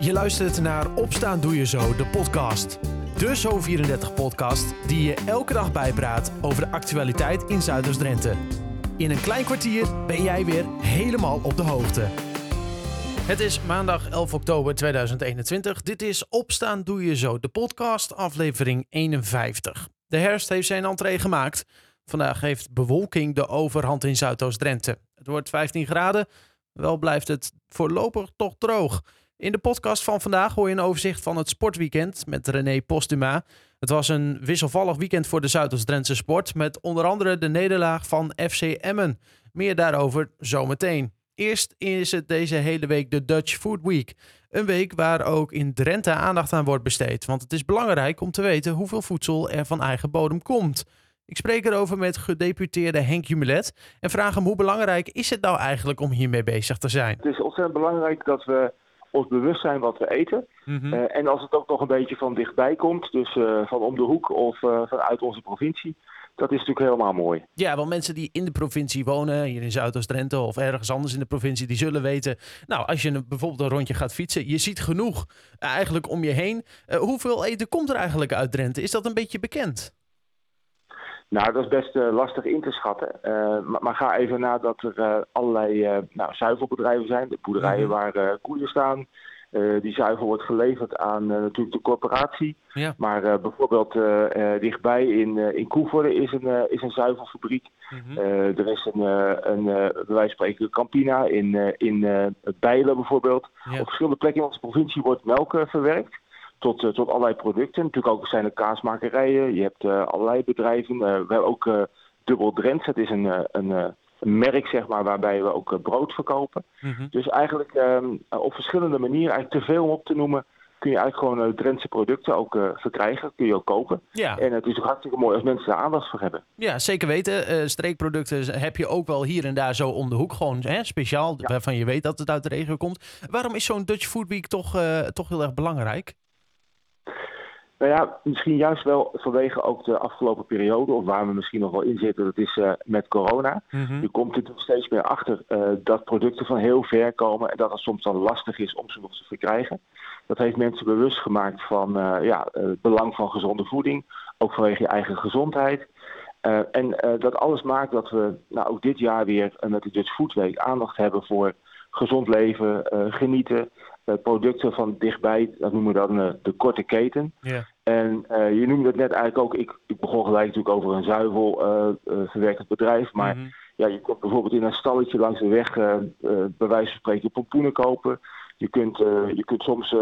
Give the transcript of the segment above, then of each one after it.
Je luistert naar Opstaan Doe Je Zo, de podcast. De Zo34-podcast die je elke dag bijpraat over de actualiteit in Zuiders-Drenthe. In een klein kwartier ben jij weer helemaal op de hoogte. Het is maandag 11 oktober 2021. Dit is Opstaan Doe Je Zo, de podcast, aflevering 51. De herfst heeft zijn entree gemaakt. Vandaag heeft bewolking de overhand in Zuidoost-Drenthe. Het wordt 15 graden, wel blijft het voorlopig toch droog. In de podcast van vandaag hoor je een overzicht van het sportweekend met René Postuma. Het was een wisselvallig weekend voor de Zuidoost-Drentse sport met onder andere de nederlaag van FC Emmen. Meer daarover zometeen. Eerst is het deze hele week de Dutch Food Week. Een week waar ook in Drenthe aandacht aan wordt besteed. Want het is belangrijk om te weten hoeveel voedsel er van eigen bodem komt. Ik spreek erover met gedeputeerde Henk Jumelet en vraag hem hoe belangrijk is het nou eigenlijk om hiermee bezig te zijn? Het is ontzettend belangrijk dat we ons bewust zijn wat we eten. Mhm. Eh, en als het ook nog een beetje van dichtbij komt, dus eh, van om de hoek of eh, vanuit onze provincie, dat is natuurlijk helemaal mooi. Ja, want mensen die in de provincie wonen, hier in Zuidoost-Drenthe of ergens anders in de provincie, die zullen weten, nou, als je een- bijvoorbeeld een rondje gaat fietsen, je ziet genoeg eigenlijk om je heen. Hoeveel eten komt er eigenlijk uit Drenthe? Is dat een beetje bekend? Nou, dat is best eh, lastig in te schatten. Eh, maar, maar ga even na dat er eh, allerlei nou, zuivelbedrijven zijn, de boerderijen Mhm. waar koeien staan. Die zuivel wordt geleverd aan natuurlijk de corporatie. Ja. Maar bijvoorbeeld dichtbij in, in Koevoorde is een, is een zuivelfabriek. Mhm. Er is een, een bij wijze van spreken Campina in, in Bijlen bijvoorbeeld. Ja. Op verschillende plekken in onze provincie wordt melk verwerkt. Tot, eh, tot allerlei producten. Natuurlijk ook zijn er kaasmakerijen. Je hebt eh, allerlei bedrijven. Eh, we hebben ook Dubbel Drents. Het is een, een, een merk zeg maar, waarbij we ook brood verkopen. Mhm. Dus eigenlijk ehm, op verschillende manieren, eigenlijk te veel om op te noemen, kun je eigenlijk gewoon eh, Drentse producten ook verkrijgen. Kun je ook kopen. Ja. En het is ook hartstikke mooi als mensen daar aandacht voor hebben. ja, zeker weten. Streekproducten heb je ook wel hier en daar zo om de hoek. Gewoon hè, speciaal, Ja. waarvan je weet dat het uit de regio komt. Waarom is zo'n Dutch Food Week toch, toch heel erg belangrijk? Nou ja, misschien juist wel vanwege ook de afgelopen periode, of waar we misschien nog wel in zitten, dat is eh, met corona. Mhm. Je komt er toch steeds meer achter eh, dat producten van heel ver komen en dat het soms dan lastig is om ze nog te verkrijgen. Dat heeft mensen bewust gemaakt van eh, ja, het belang van gezonde voeding, ook vanwege je eigen gezondheid. En dat alles maakt dat we nou, ook dit jaar weer met de Dutch Food Week aandacht hebben voor gezond leven, eh, genieten, eh, producten van dichtbij, dat noemen we dan eh, de korte keten. En je noemde het net eigenlijk ook, ik, ik begon gelijk natuurlijk over een zuivel eh, eh, verwerkend bedrijf. Maar Mhm. ja, je kunt bijvoorbeeld in een stalletje langs de weg bij wijze van spreken pompoenen kopen. Je kunt, je kunt soms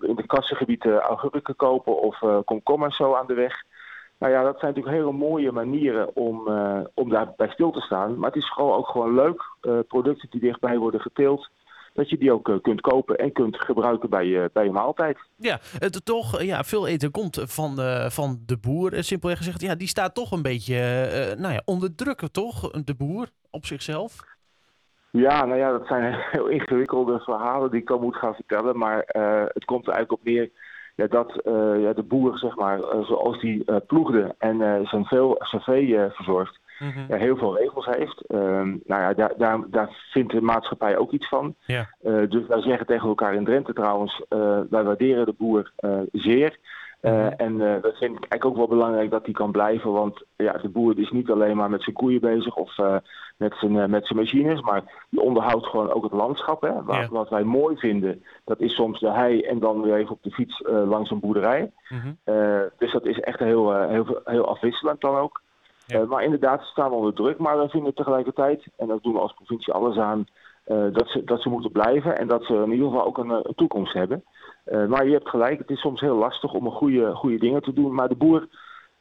in de kassengebied augurken kopen of komkommers zo aan de weg. Nou ja, dat zijn natuurlijk hele mooie manieren om, eh, om daarbij stil te staan. Maar het is gewoon ook gewoon leuk, eh, producten die dichtbij worden geteeld, dat je die ook eh, kunt kopen en kunt gebruiken bij je, bij je maaltijd. Ja, het toch, ja, veel eten komt van de, van de boer, simpelweg gezegd. Ja, die staat toch een beetje nou ja, onder druk, toch? De boer op zichzelf. Ja, nou ja, dat zijn heel ingewikkelde verhalen die ik dan moet gaan vertellen. Maar het komt er eigenlijk op neer ja, dat eh, ja, de boer, zeg maar, eh, zoals die eh, ploegde en zijn, veel, eh, verzorgt, ja, heel veel regels heeft. Ehm, nou ja, daar, daar, daar vindt de maatschappij ook iets van. Ja. Dus wij zeggen tegen elkaar in Drenthe trouwens, wij waarderen de boer zeer. Eh, Mhm. En eh, dat vind ik eigenlijk ook wel belangrijk dat die kan blijven. Want ja, de boer is niet alleen maar met zijn koeien bezig of eh, met, zijn, eh, met zijn machines. Maar die onderhoudt gewoon ook het landschap. Hè. Wat, Ja. wat wij mooi vinden, dat is soms de hei en dan weer even op de fiets eh, langs een boerderij. Mhm. Eh, dus dat is echt heel, eh, heel, heel afwisselend dan ook. Ja. Eh, maar inderdaad, ze staan onder druk. Maar wij vinden tegelijkertijd, en dat doen we als provincie alles aan, eh, dat, ze, dat ze moeten blijven. En dat ze in ieder geval ook een, eh, een toekomst hebben. Eh, maar je hebt gelijk, het is soms heel lastig om een goede, goede dingen te doen. Maar de boer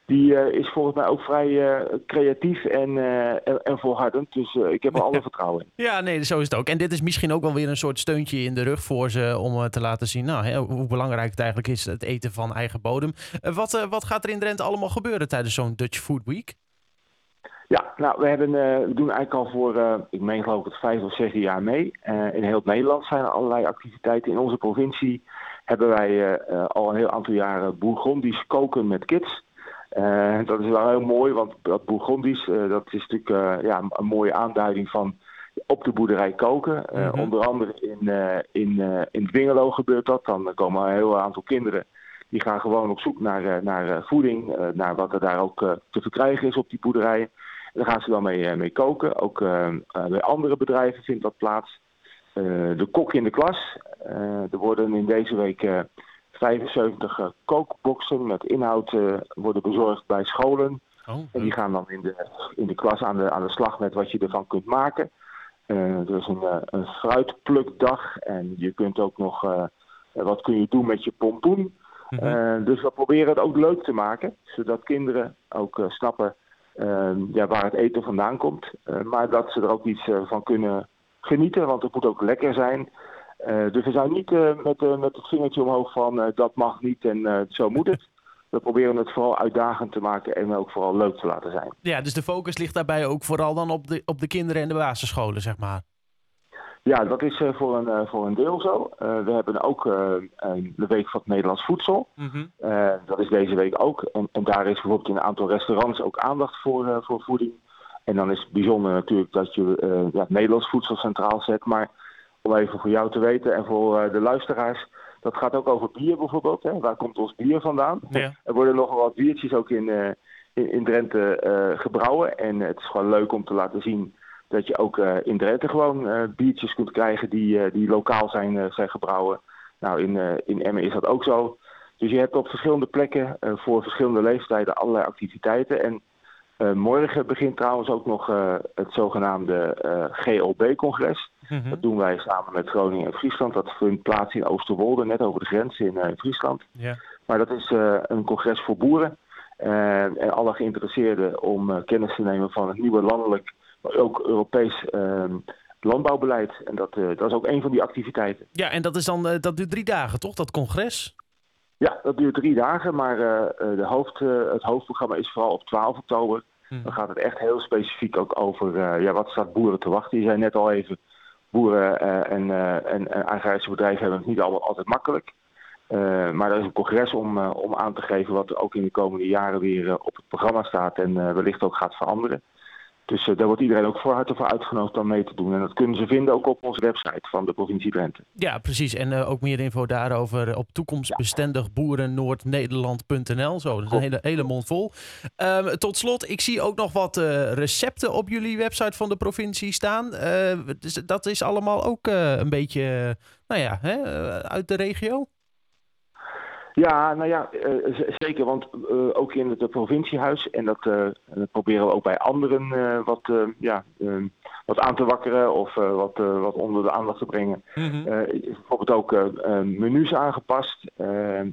die, eh, is volgens mij ook vrij eh, creatief en, eh, en, en volhardend. Dus eh, ik heb er alle vertrouwen in. Ja, nee, zo is het ook. En dit is misschien ook wel weer een soort steuntje in de rug voor ze om eh, te laten zien nou, hè, hoe belangrijk het eigenlijk is, het eten van eigen bodem. Eh, wat, eh, wat gaat er in Drenthe allemaal gebeuren tijdens zo'n Dutch Food Week? Ja, nou, we, hebben, eh, we doen eigenlijk al voor, eh, ik meen geloof ik het vijf of zes jaar mee. Eh, in heel Nederland zijn er allerlei activiteiten. In onze provincie hebben wij al een heel aantal jaren Bourgondisch koken met kids. Dat is wel heel mooi, want dat Bourgondisch, eh, dat is natuurlijk ja, een mooie aanduiding van op de boerderij koken. Mhm. Onder andere in, in, in Dwingelo gebeurt dat. Dan komen een heel aantal kinderen die gaan gewoon op zoek naar, naar voeding, naar wat er daar ook te verkrijgen is op die boerderijen. Daar gaan ze dan mee, mee koken. Ook bij andere bedrijven vindt dat plaats. de kok in de klas. er worden in deze week 75 kookboxen met inhoud worden bezorgd bij scholen. Oh, En die gaan dan in de, in de klas aan de, aan de slag met wat je ervan kunt maken. Er is een, een fruitplukdag en je kunt ook nog wat kun je doen met je pompoen. -hmm. dus we proberen het ook leuk te maken, zodat kinderen ook snappen ja, waar het eten vandaan komt. maar dat ze er ook iets van kunnen genieten, want het moet ook lekker zijn. dus we zijn niet met, met het vingertje omhoog van dat mag niet en zo moet het we proberen het vooral uitdagend te maken en ook vooral leuk te laten zijn. Ja, dus de focus ligt daarbij ook vooral dan op de, op de kinderen en de basisscholen, zeg maar. Ja, dat is uh, voor, een, uh, voor een deel zo. Uh, we hebben ook de Week van het Nederlands Voedsel. Mm -hmm. dat is deze week ook. En, en, daar is bijvoorbeeld in een aantal restaurants ook aandacht voor, voor voeding. En dan is het bijzonder natuurlijk dat je ja, het Nederlands voedsel centraal zet. Maar om even voor jou te weten en voor de luisteraars... Dat gaat ook over bier bijvoorbeeld. Hè? Waar komt ons bier vandaan? Ja. Er worden nogal wat biertjes ook in, in, in, Drenthe gebrouwen. En het is gewoon leuk om te laten zien dat je ook uh, in Drenthe gewoon biertjes kunt krijgen die, die lokaal zijn, zijn gebrouwen. Nou, in, in Emmen is dat ook zo. Dus je hebt op verschillende plekken voor verschillende leeftijden allerlei activiteiten. En uh, morgen begint trouwens ook nog uh, het zogenaamde uh, GLB-congres. Mm -hmm. Dat doen wij samen met Groningen en Friesland. Dat vindt plaats in Oosterwolde, net over de grens in Friesland. Yeah. Maar dat is een congres voor boeren. en alle geïnteresseerden om kennis te nemen van het nieuwe landelijk, maar ook Europees landbouwbeleid. En dat, dat is ook een van die activiteiten. Ja, en dat, is dan, dat duurt drie dagen, toch, dat congres? Ja, dat duurt drie dagen, maar uh, de hoofd, het hoofdprogramma is vooral op 12 oktober. Hmm. Dan gaat het echt heel specifiek ook over ja, wat staat boeren te wachten. Je zei net al even, boeren en, en, en agrarische bedrijven hebben het niet allemaal altijd makkelijk. maar er is een congres om, om aan te geven wat er ook in de komende jaren weer op het programma staat en wellicht ook gaat veranderen. Dus uh, daar wordt iedereen ook voor harte voor uitgenodigd om mee te doen. En dat kunnen ze vinden ook op onze website van de provincie Drenthe. Ja, precies. En uh, ook meer info daarover op toekomstbestendigboerennoordnederland.nl. Zo, dat is een hele, hele mond vol. Um, tot slot, ik zie ook nog wat uh, recepten op jullie website van de provincie staan. Dus dat is allemaal ook een beetje, nou ja, hè, uit de regio? Ja, nou ja, uh, zeker. Want uh, ook in het provinciehuis, en dat, dat proberen we ook bij anderen wat, ja, wat aan te wakkeren of wat, wat onder de aandacht te brengen. Mm -hmm. bijvoorbeeld ook menus aangepast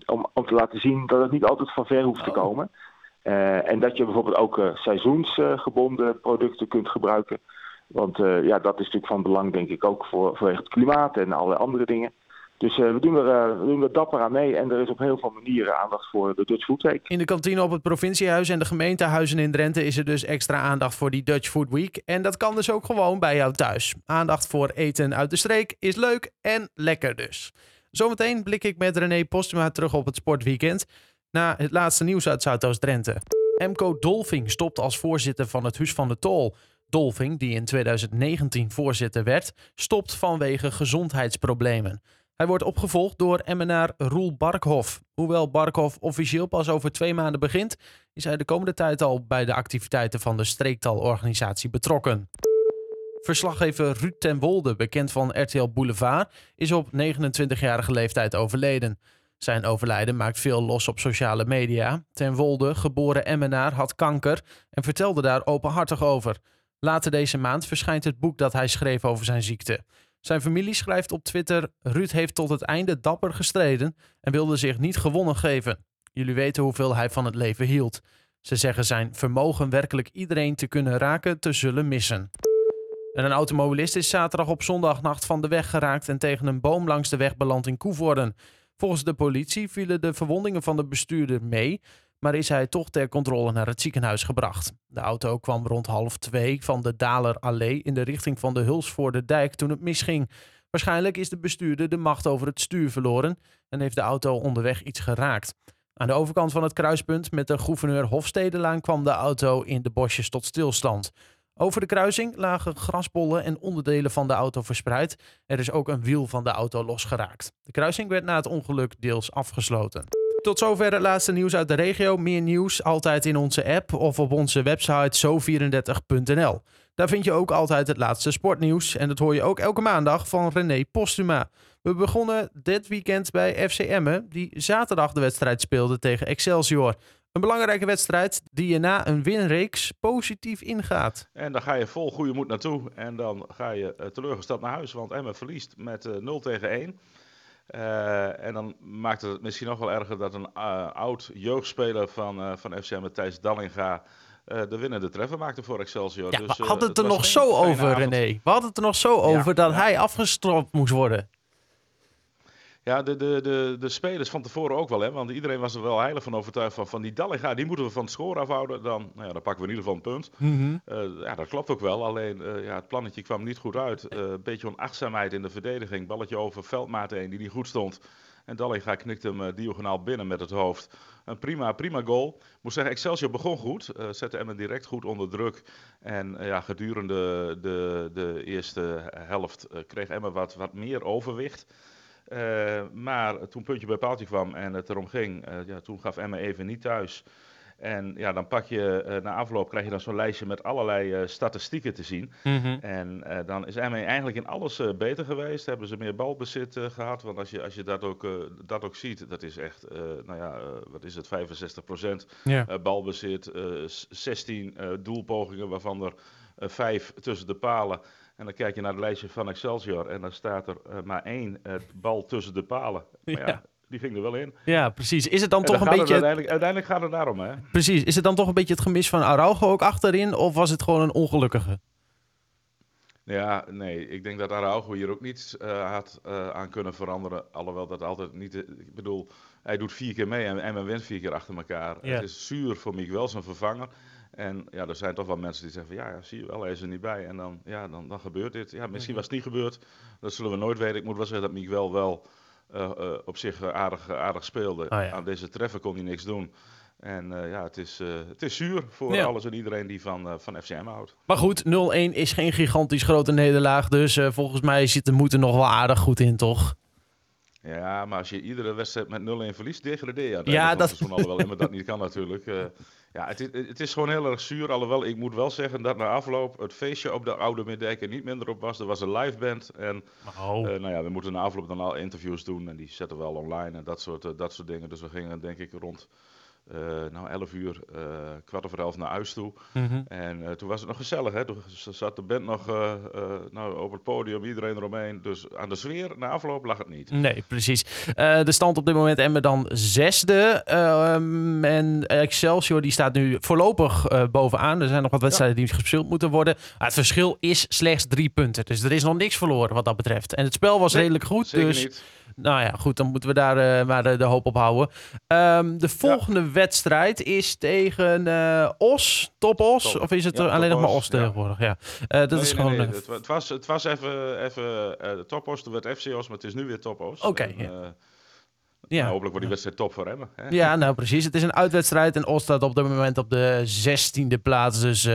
om, om te laten zien dat het niet altijd van ver hoeft te komen. en dat je bijvoorbeeld ook seizoensgebonden producten kunt gebruiken. Want ja, dat is natuurlijk van belang, denk ik, ook voor, vanwege het klimaat en allerlei andere dingen. Dus uh, we, doen er, uh, we er dapper aan mee en er is op heel veel manieren aandacht voor de Dutch Food Week. In de kantine op het provinciehuis en de gemeentehuizen in Drenthe is er dus extra aandacht voor die Dutch Food Week. En dat kan dus ook gewoon bij jou thuis. Aandacht voor eten uit de streek is leuk en lekker dus. Zometeen blik ik met René Postuma terug op het sportweekend. Na het laatste nieuws uit Zuidoost-Drenthe. Emco Dolfing stopt als voorzitter van het Huis van de Tol. Dolfing, die in 2019 voorzitter werd, stopt vanwege gezondheidsproblemen. Hij wordt opgevolgd door Emmenaar Roel Barkhoff. Hoewel Barkhoff officieel pas over twee maanden begint, is hij de komende tijd al bij de activiteiten van de streektalorganisatie betrokken. Verslaggever Ruud ten Wolde, bekend van RTL Boulevard, is op 29-jarige leeftijd overleden. Zijn overlijden maakt veel los op sociale media. Ten Wolde, geboren Emmenaar, had kanker en vertelde daar openhartig over. Later deze maand verschijnt het boek dat hij schreef over zijn ziekte. Zijn familie schrijft op Twitter: Ruud heeft tot het einde dapper gestreden en wilde zich niet gewonnen geven. Jullie weten hoeveel hij van het leven hield. Ze zeggen zijn vermogen werkelijk iedereen te kunnen raken te zullen missen. En een automobilist is zaterdag op zondagnacht van de weg geraakt en tegen een boom langs de weg beland in Koevoorden. Volgens de politie vielen de verwondingen van de bestuurder mee, maar is hij toch ter controle naar het ziekenhuis gebracht. De auto kwam rond half twee van de Dalerallee in de richting van de Hulsvoorde-dijk toen het misging. Waarschijnlijk is de bestuurder de macht over het stuur verloren en heeft de auto onderweg iets geraakt. Aan de overkant van het kruispunt met de gouverneur Hofstedelaan kwam de auto in de bosjes tot stilstand. Over de kruising lagen grasbollen en onderdelen van de auto verspreid. Er is ook een wiel van de auto losgeraakt. De kruising werd na het ongeluk deels afgesloten. Tot zover het laatste nieuws uit de regio. Meer nieuws altijd in onze app of op onze website zo34.nl. Daar vind je ook altijd het laatste sportnieuws. En dat hoor je ook elke maandag van René Postuma. We begonnen dit weekend bij FC Emmen, die zaterdag de wedstrijd speelde tegen Excelsior. Een belangrijke wedstrijd die je na een winreeks positief ingaat. En dan ga je vol goede moed naartoe. En dan ga je uh, teleurgesteld naar huis, want Emmen verliest met uh, 0 tegen 1. Uh, en dan maakt het misschien nog wel erger dat een uh, oud jeugdspeler van, uh, van FC Emmen, Thijs Dallinga, de winnende treffer maakte voor Excelsior. Ja, dus, we hadden het er nog zo over, René. We hadden het er nog zo over ja, dat ja. hij afgestropt moest worden. Ja, de, de, de, de spelers van tevoren ook wel, hè? want iedereen was er wel heilig van overtuigd van, van die Dallinga, die moeten we van het score afhouden. Dan, nou ja, dan pakken we in ieder geval een punt. Mm -hmm. uh, ja, dat klopt ook wel, alleen uh, ja, het plannetje kwam niet goed uit. Uh, een beetje onachtzaamheid in de verdediging, balletje over Veldmaat heen die niet goed stond. En Dallinga knikte hem diagonaal binnen met het hoofd. Een prima, prima goal. Ik moet zeggen, Excelsior begon goed. Uh, zette Emmen direct goed onder druk. En uh, ja, gedurende de, de eerste helft uh, kreeg Emmen wat, wat meer overwicht. Uh, maar toen puntje bij paaltje kwam en het erom ging, uh, ja, toen gaf Emma even niet thuis. En ja, dan pak je, uh, na afloop krijg je dan zo'n lijstje met allerlei statistieken te zien. Mm -hmm. En dan is Emma eigenlijk in alles beter geweest. Hebben ze meer balbezit gehad. Want als je, als je dat, ook, dat ook ziet, dat is echt, nou ja, wat is het, 65 procent yeah. balbezit. 16 doelpogingen, waarvan er vijf tussen de palen. En dan kijk je naar het lijstje van Excelsior en dan staat er uh, maar één uh, bal tussen de palen. Maar ja, ja, die ging er wel in. Ja, precies. Is het dan, en toch een beetje... Uiteindelijk, uiteindelijk gaat het daarom, hè? Precies. Is het dan toch een beetje het gemis van Araujo ook achterin? Of was het gewoon een ongelukkige? Ja, nee. Ik denk dat Araujo hier ook niet uh, had aan kunnen veranderen. Alhoewel dat altijd niet... Ik bedoel, hij doet vier keer mee en Emmen wint vier keer achter elkaar. Ja. Het is zuur voor Miguel, zijn vervanger. En ja, er zijn toch wel mensen die zeggen van ja, ja zie je wel, hij is er niet bij. En dan, ja, dan, dan gebeurt dit. Ja, misschien was het niet gebeurd. Dat zullen we nooit weten. Ik moet wel zeggen dat Miguel wel uh, uh, op zich aardig, aardig speelde. Oh, ja. Aan deze treffer kon hij niks doen. En uh, ja, het is, het is zuur voor Ja. alles en iedereen die van, van FCM houdt. Maar goed, 0-1 is geen gigantisch grote nederlaag. Dus eh, volgens mij zit de moed er nog wel aardig goed in, toch? Ja, maar als je iedere wedstrijd met 0-1 verliest, degradeer je. Ja, dat- het seizoen, Alhoewel Emmen dat niet kan natuurlijk. Eh, ja, het, is- het is gewoon heel erg zuur. Alhoewel, ik moet wel zeggen dat na afloop het feestje op de Oude Middijk er niet minder op was. Er was een live band en Oh. eh, nou ja, we moeten na afloop dan al interviews doen. En die zetten we wel online en dat soort, eh, dat soort dingen. Dus we gingen denk ik rond eh, nou, 11 uur, eh, kwart over elf naar huis toe. Mhm. En eh, toen was het nog gezellig, hè? Toen zat de band nog nou, op het podium, iedereen eromheen. Dus aan de sfeer na afloop lag het niet. Nee, precies. De stand op dit moment Emmen dan zesde. Ehm, en Excelsior die staat nu voorlopig bovenaan. Er zijn nog wat wedstrijden die gespeeld moeten worden. Maar het verschil is slechts drie punten. Dus er is nog niks verloren wat dat betreft. En het spel was Nee, redelijk goed. Dus niet. Nou ja, goed, dan moeten we daar eh, maar de, de hoop op houden. Ehm, de volgende wedstrijd is tegen eh, Os, Top Os. Top. Of is het Ja, alleen Top nog maar Os, Os ja. tegenwoordig? Ja. Eh, dat Nee, is nee, gewoon... nee, Het, het was, het was even, even Topos, toen werd FCO's, maar het is nu weer Topos. Oké, ja. ja. nou, hopelijk wordt die wedstrijd top voor hem. Hè? Ja, nou precies. Het is een uitwedstrijd en Os staat op dit moment op de 16e plaats. Dus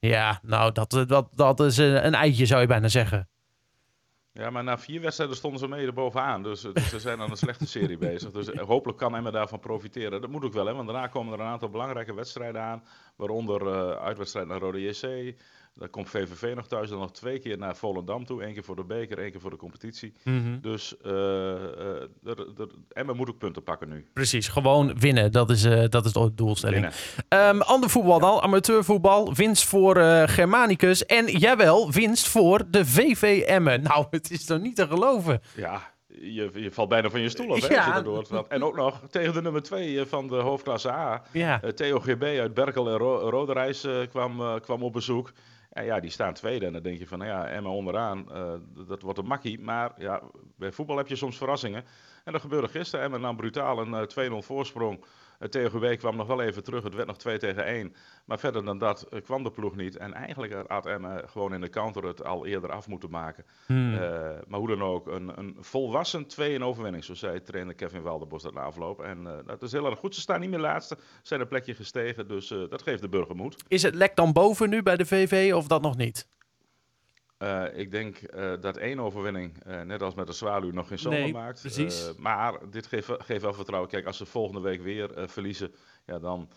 ja, nou dat, dat, dat is een, een eitje zou je bijna zeggen. Ja, maar na vier wedstrijden stonden ze mee erbovenaan. Dus, dus ze zijn aan een slechte serie bezig. Dus eh, hopelijk kan Emma daarvan profiteren. Dat moet ook wel, hè, want daarna komen er een aantal belangrijke wedstrijden aan. Waaronder eh uitwedstrijd naar Rode JC. Dan komt VVV nog thuis, dan nog twee keer naar Volendam toe. Eén keer voor de beker, één keer voor de competitie. Dus eh eh, er- er- Emma moet ook punten pakken nu. Precies, gewoon winnen. Dat is, eh, dat is de doelstelling. Ehm, ander voetbal dan, amateurvoetbal. Winst voor eh, Germanicus. En jawel, winst voor de VV Emmen. Nou, het is toch niet te geloven. Ja, je, je valt bijna van je stoel af, hè, Ja. als je dat hoort. Want- En ook nog tegen de nummer 2 van de hoofdklasse A. Ja, Eh, Theo GB uit Berkel en Ro Roderijs eh, kwam, eh, kwam op bezoek. En ja, die staan tweede. En dan denk je van, nou ja, Emma onderaan, eh, dat wordt een makkie. Maar ja, bij voetbal heb je soms verrassingen. En dat gebeurde gisteren. Emma nam brutaal een eh, 2-0 voorsprong Uh, kwam nog wel even terug. Het werd nog 2 tegen 1. Maar verder dan dat kwam de ploeg niet. En eigenlijk had Emmen gewoon in de counter het al eerder af moeten maken. Hmm. maar hoe dan ook, een, een volwassen 2-in overwinning. Zo zei trainer Kevin Walderbos dat na afloop. En dat is heel erg goed. Ze staan niet meer laatste. Zijn een plekje gestegen. Dus dat geeft de burger moed. Is het lek dan boven nu bij de VV of dat nog niet? Uh, ik denk uh, dat één overwinning, uh, net als met de Zwaluw, nog geen zomer nee, maakt. Precies. maar dit geeft, geeft wel vertrouwen. Kijk, als ze volgende week weer verliezen, ja, dan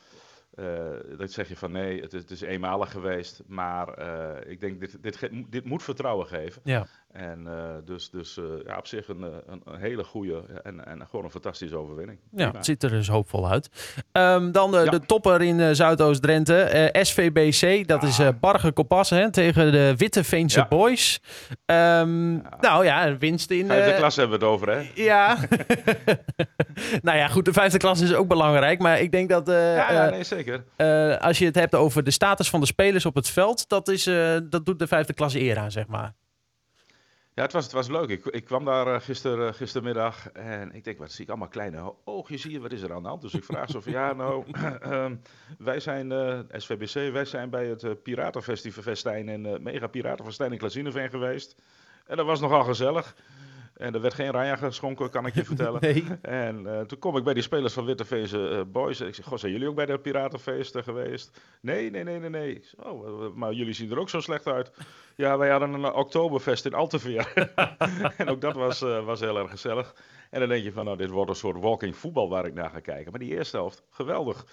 dat zeg je van nee, het is, het is eenmalig geweest. Maar ik denk, dit, dit, dit moet vertrouwen geven. Ja. En uh, dus, dus ja, op zich een, een, een, hele goede en, en gewoon een fantastische overwinning. Ja, het ziet er dus hoopvol uit. Um, dan de, ja. de topper in Zuidoost-Drenthe, SVBC. Dat ah. is Barge Kopas hè, tegen de Witte Veense. Boys. Um, ja. Nou ja, winst in... Vijfde klas hebben we het over, hè? Ja. nou ja, goed, de vijfde klas is ook belangrijk. Maar ik denk dat... ja, nee, zeker. Als je het hebt over de status van de spelers op het veld, dat, is, dat doet de vijfde klasse eer aan, zeg maar. Ja, het was, het was leuk. Ik, ik kwam daar uh, gister, gistermiddag en ik denk, wat zie ik allemaal kleine oogjes hier, wat is er aan de hand? Dus ik vraag zo van, ja nou, ehm, wij zijn, SVBC, wij zijn bij het Piratenfestijn en Mega Piratenfestijn in Klazineveen geweest. En dat was nogal gezellig. En er werd geen Ranja geschonken, kan ik je vertellen. Nee. En uh, toen kom ik bij die spelers van Witteveense uh, Boys. En ik zeg, goh, zijn jullie ook bij de Piratenfeesten geweest? Nee, nee, nee, nee, nee. Oh, maar jullie zien er ook zo slecht uit. Ja, wij hadden een Oktoberfest in Alteveer. en ook dat was, uh, was heel erg gezellig. En dan denk je van, nou, dit wordt een soort walking voetbal waar ik naar ga kijken. Maar die eerste helft, geweldig.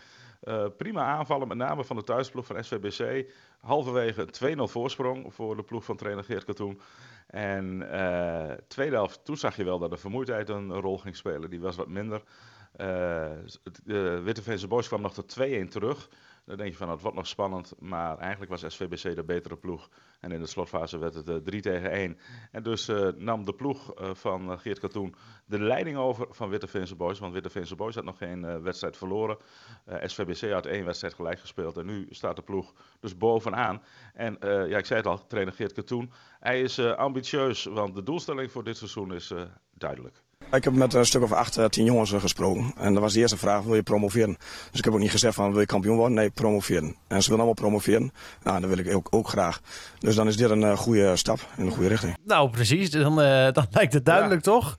Uh, prima aanvallen, met name van de thuisploeg van SVBC. Halverwege 2-0 voorsprong voor de ploeg van trainer Geert Katoen. En uh, tweede helft, toen zag je wel dat de vermoeidheid een rol ging spelen. Die was wat minder. Uh, de Witteveense Boys kwam nog tot 2-1 terug. Dan denk je van, het wordt nog spannend. Maar eigenlijk was SVBC de betere ploeg. En in de slotfase werd het uh, eh, 3 tegen 1. En dus uh, nam de ploeg uh, van Geert Katoen de leiding over van Witteveense Boys. Want Witteveense Boys had nog geen wedstrijd verloren. SVBC had één wedstrijd gelijk gespeeld. En nu staat de ploeg dus bovenaan. En ja, ik zei het al, trainer Geert Katoen. Hij is ambitieus, want de doelstelling voor dit seizoen is duidelijk. Ik heb met een stuk of acht, eh, tien jongens eh, gesproken. En dat was de eerste vraag, wil je promoveren? Dus ik heb ook niet gezegd van, wil je kampioen worden? Nee, promoveren. En ze willen allemaal promoveren. Nou, dat wil ik ook, ook graag. Dus dan is dit een uh, goede stap in de goede richting. Nou, precies. Dan, uh, dan lijkt het duidelijk, ja. toch?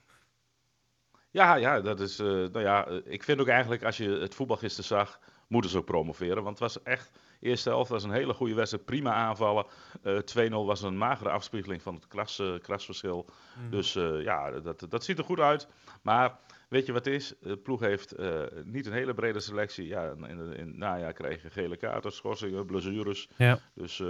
Ja, ja, dat is, uh, nou ja, ik vind ook eigenlijk, als je het voetbal gisteren zag, moeten ze ook promoveren. Want het was echt Eerste helft was een hele goede wedstrijd, prima aanvallen. Uh, eh, 2-0 was een magere afspiegeling van het klas, uh, klasverschil. Mm. Dus uh, ja, dat, dat ziet er goed uit. Maar weet je wat het is? De ploeg heeft niet een hele brede selectie. Ja, in, in, in het najaar kreeg je gele kaarten, schorsingen, blessures. Ja. Dus,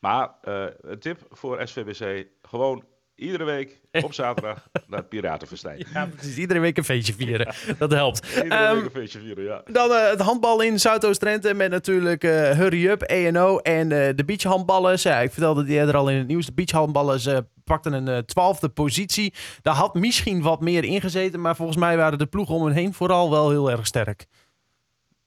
maar een tip voor SVBC, gewoon Iedere week op zaterdag naar het Piratenfestijn. Ja, precies. Iedere week een feestje vieren. Dat helpt. Iedere um, week ehm, een feestje vieren, ja. Dan uh, het handbal in Zuidoost-Drenthe met natuurlijk uh, Hurry Up, ENO en uh, de beachhandballers. Ja, ik vertelde die eerder al in het nieuws. De beachhandballers pakten een twaalfde positie. Daar had misschien wat meer ingezeten, maar volgens mij waren de ploegen om hen heen vooral wel heel erg sterk.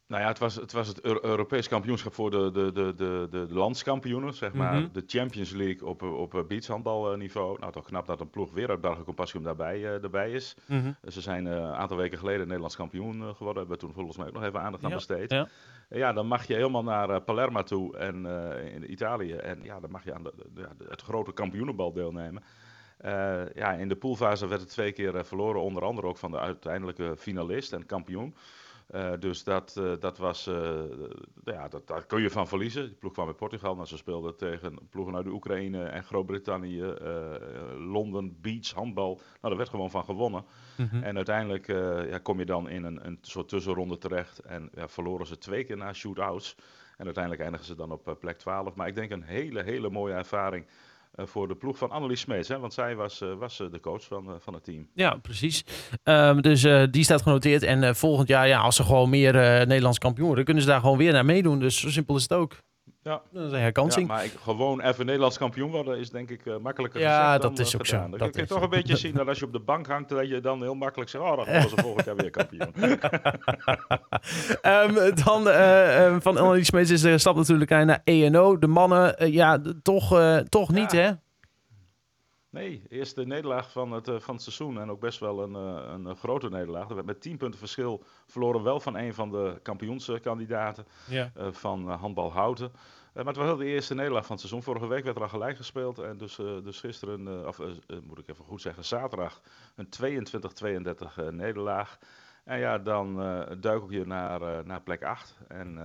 Nou ja, het was het, was het Europees kampioenschap voor de, de, de, de, de, landskampioenen, zeg maar. Mm -hmm. De Champions League op, op beachhandbalniveau. Nou, toch knap dat een ploeg weer uit België Compassium daarbij, uh, erbij is. Mm -hmm. Ze zijn uh, een aantal weken geleden Nederlands kampioen uh, geworden. Hebben toen volgens mij ook nog even aandacht aan ja, besteed. Ja. ja, dan mag je helemaal naar Palermo toe en in Italië. En ja, dan mag je aan de, de, het grote kampioenenbal deelnemen. ja, in de poolfase werd het twee keer verloren, onder andere ook van de uiteindelijke finalist en kampioen. Uh, dus dat, uh, dat was, uh, ja, dat, daar kun je van verliezen. De ploeg kwam uit Portugal, maar ze speelden tegen ploegen uit de Oekraïne en Groot-Brittannië, Londen, Beach, handbal. Nou, daar werd gewoon van gewonnen. Mm -hmm. En uiteindelijk ja, kom je dan in een, een soort tussenronde terecht en ja, verloren ze twee keer na shootouts. En uiteindelijk eindigen ze dan op plek 12. Maar ik denk een hele, hele mooie ervaring eh, voor de ploeg van Annelies Smeets. Hè? Want zij was, uh, was uh, de coach van, van het team. Ja, precies. Um, dus die staat genoteerd. En volgend jaar, ja, als ze gewoon meer Nederlands kampioen worden, kunnen ze daar gewoon weer naar meedoen. Dus zo simpel is het ook. Ja. Dat is een herkansing. Ja, maar ik, gewoon even Nederlands kampioen worden is denk ik uh, makkelijker Ja, dat is ook gedaan. zo. Dan kun je toch een beetje zien dat als je op de bank hangt, dat je dan heel makkelijk zegt, oh, dan was ze volgend jaar weer kampioen. um, dan uh, van Annelies Smeets is de stap natuurlijk naar ENO. De mannen, uh, ja, toch, toch niet, ja. hè? Nee, eerste nederlaag van het, van het seizoen en ook best wel een, een, grote nederlaag. Met 10 punten verschil verloren wel van een van de kampioenskandidaten ja. van handbal Houten. maar het was wel de eerste nederlaag van het seizoen. Vorige week werd er al gelijk gespeeld en dus, dus gisteren, of moet ik even goed zeggen, zaterdag een 22-32 nederlaag. En ja, dan uh, duik je naar, uh, naar plek 8. En uh,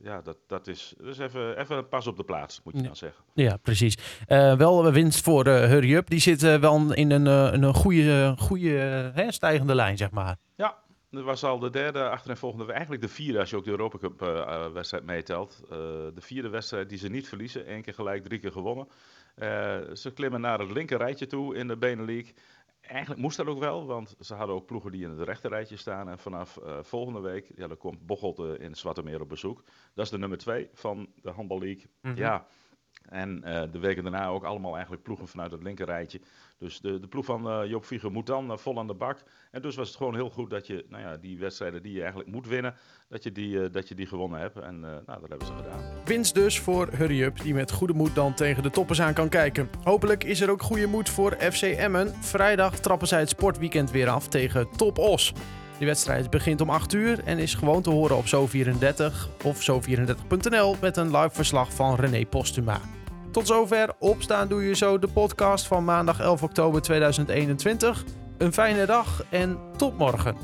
ja, dat, dat is dus even, even pas op de plaats, moet je dan zeggen. Ja, precies. wel winst voor Hurry Up. Die zit wel in een, een goede, goede hè, stijgende lijn, zeg maar. Ja, dat was al de derde achtereenvolgende, eigenlijk de vierde als je ook de Europa Cup wedstrijd meetelt. de vierde wedstrijd die ze niet verliezen. Eén keer gelijk, drie keer gewonnen. ze klimmen naar het linker rijtje toe in de Benelink. Eigenlijk moest dat ook wel, want ze hadden ook ploegen die in het rechterrijtje staan. En vanaf uh, volgende week, ja, dan komt Bocholt uh, in Zwarte Meer op bezoek. Dat is de nummer twee van de Handball League. Mm Ja, en de weken daarna ook allemaal eigenlijk ploegen vanuit het linkerrijtje. Dus de, de ploeg van uh, Joop moet dan uh, vol aan de bak. En dus was het gewoon heel goed dat je nou ja, die wedstrijden die je eigenlijk moet winnen, dat je die, dat je die gewonnen hebt. En nou, dat hebben ze gedaan. Winst dus voor Hurry Up, die met goede moed dan tegen de toppers aan kan kijken. Hopelijk is er ook goede moed voor FC Emmen. Vrijdag trappen zij het sportweekend weer af tegen Top Os. Die wedstrijd begint om 8 uur en is gewoon te horen op Zo34 of zo34.nl met een live verslag van René Postuma. Tot zover Opstaan Doe Je Zo, de podcast van maandag 11 oktober 2021. Een fijne dag en tot morgen.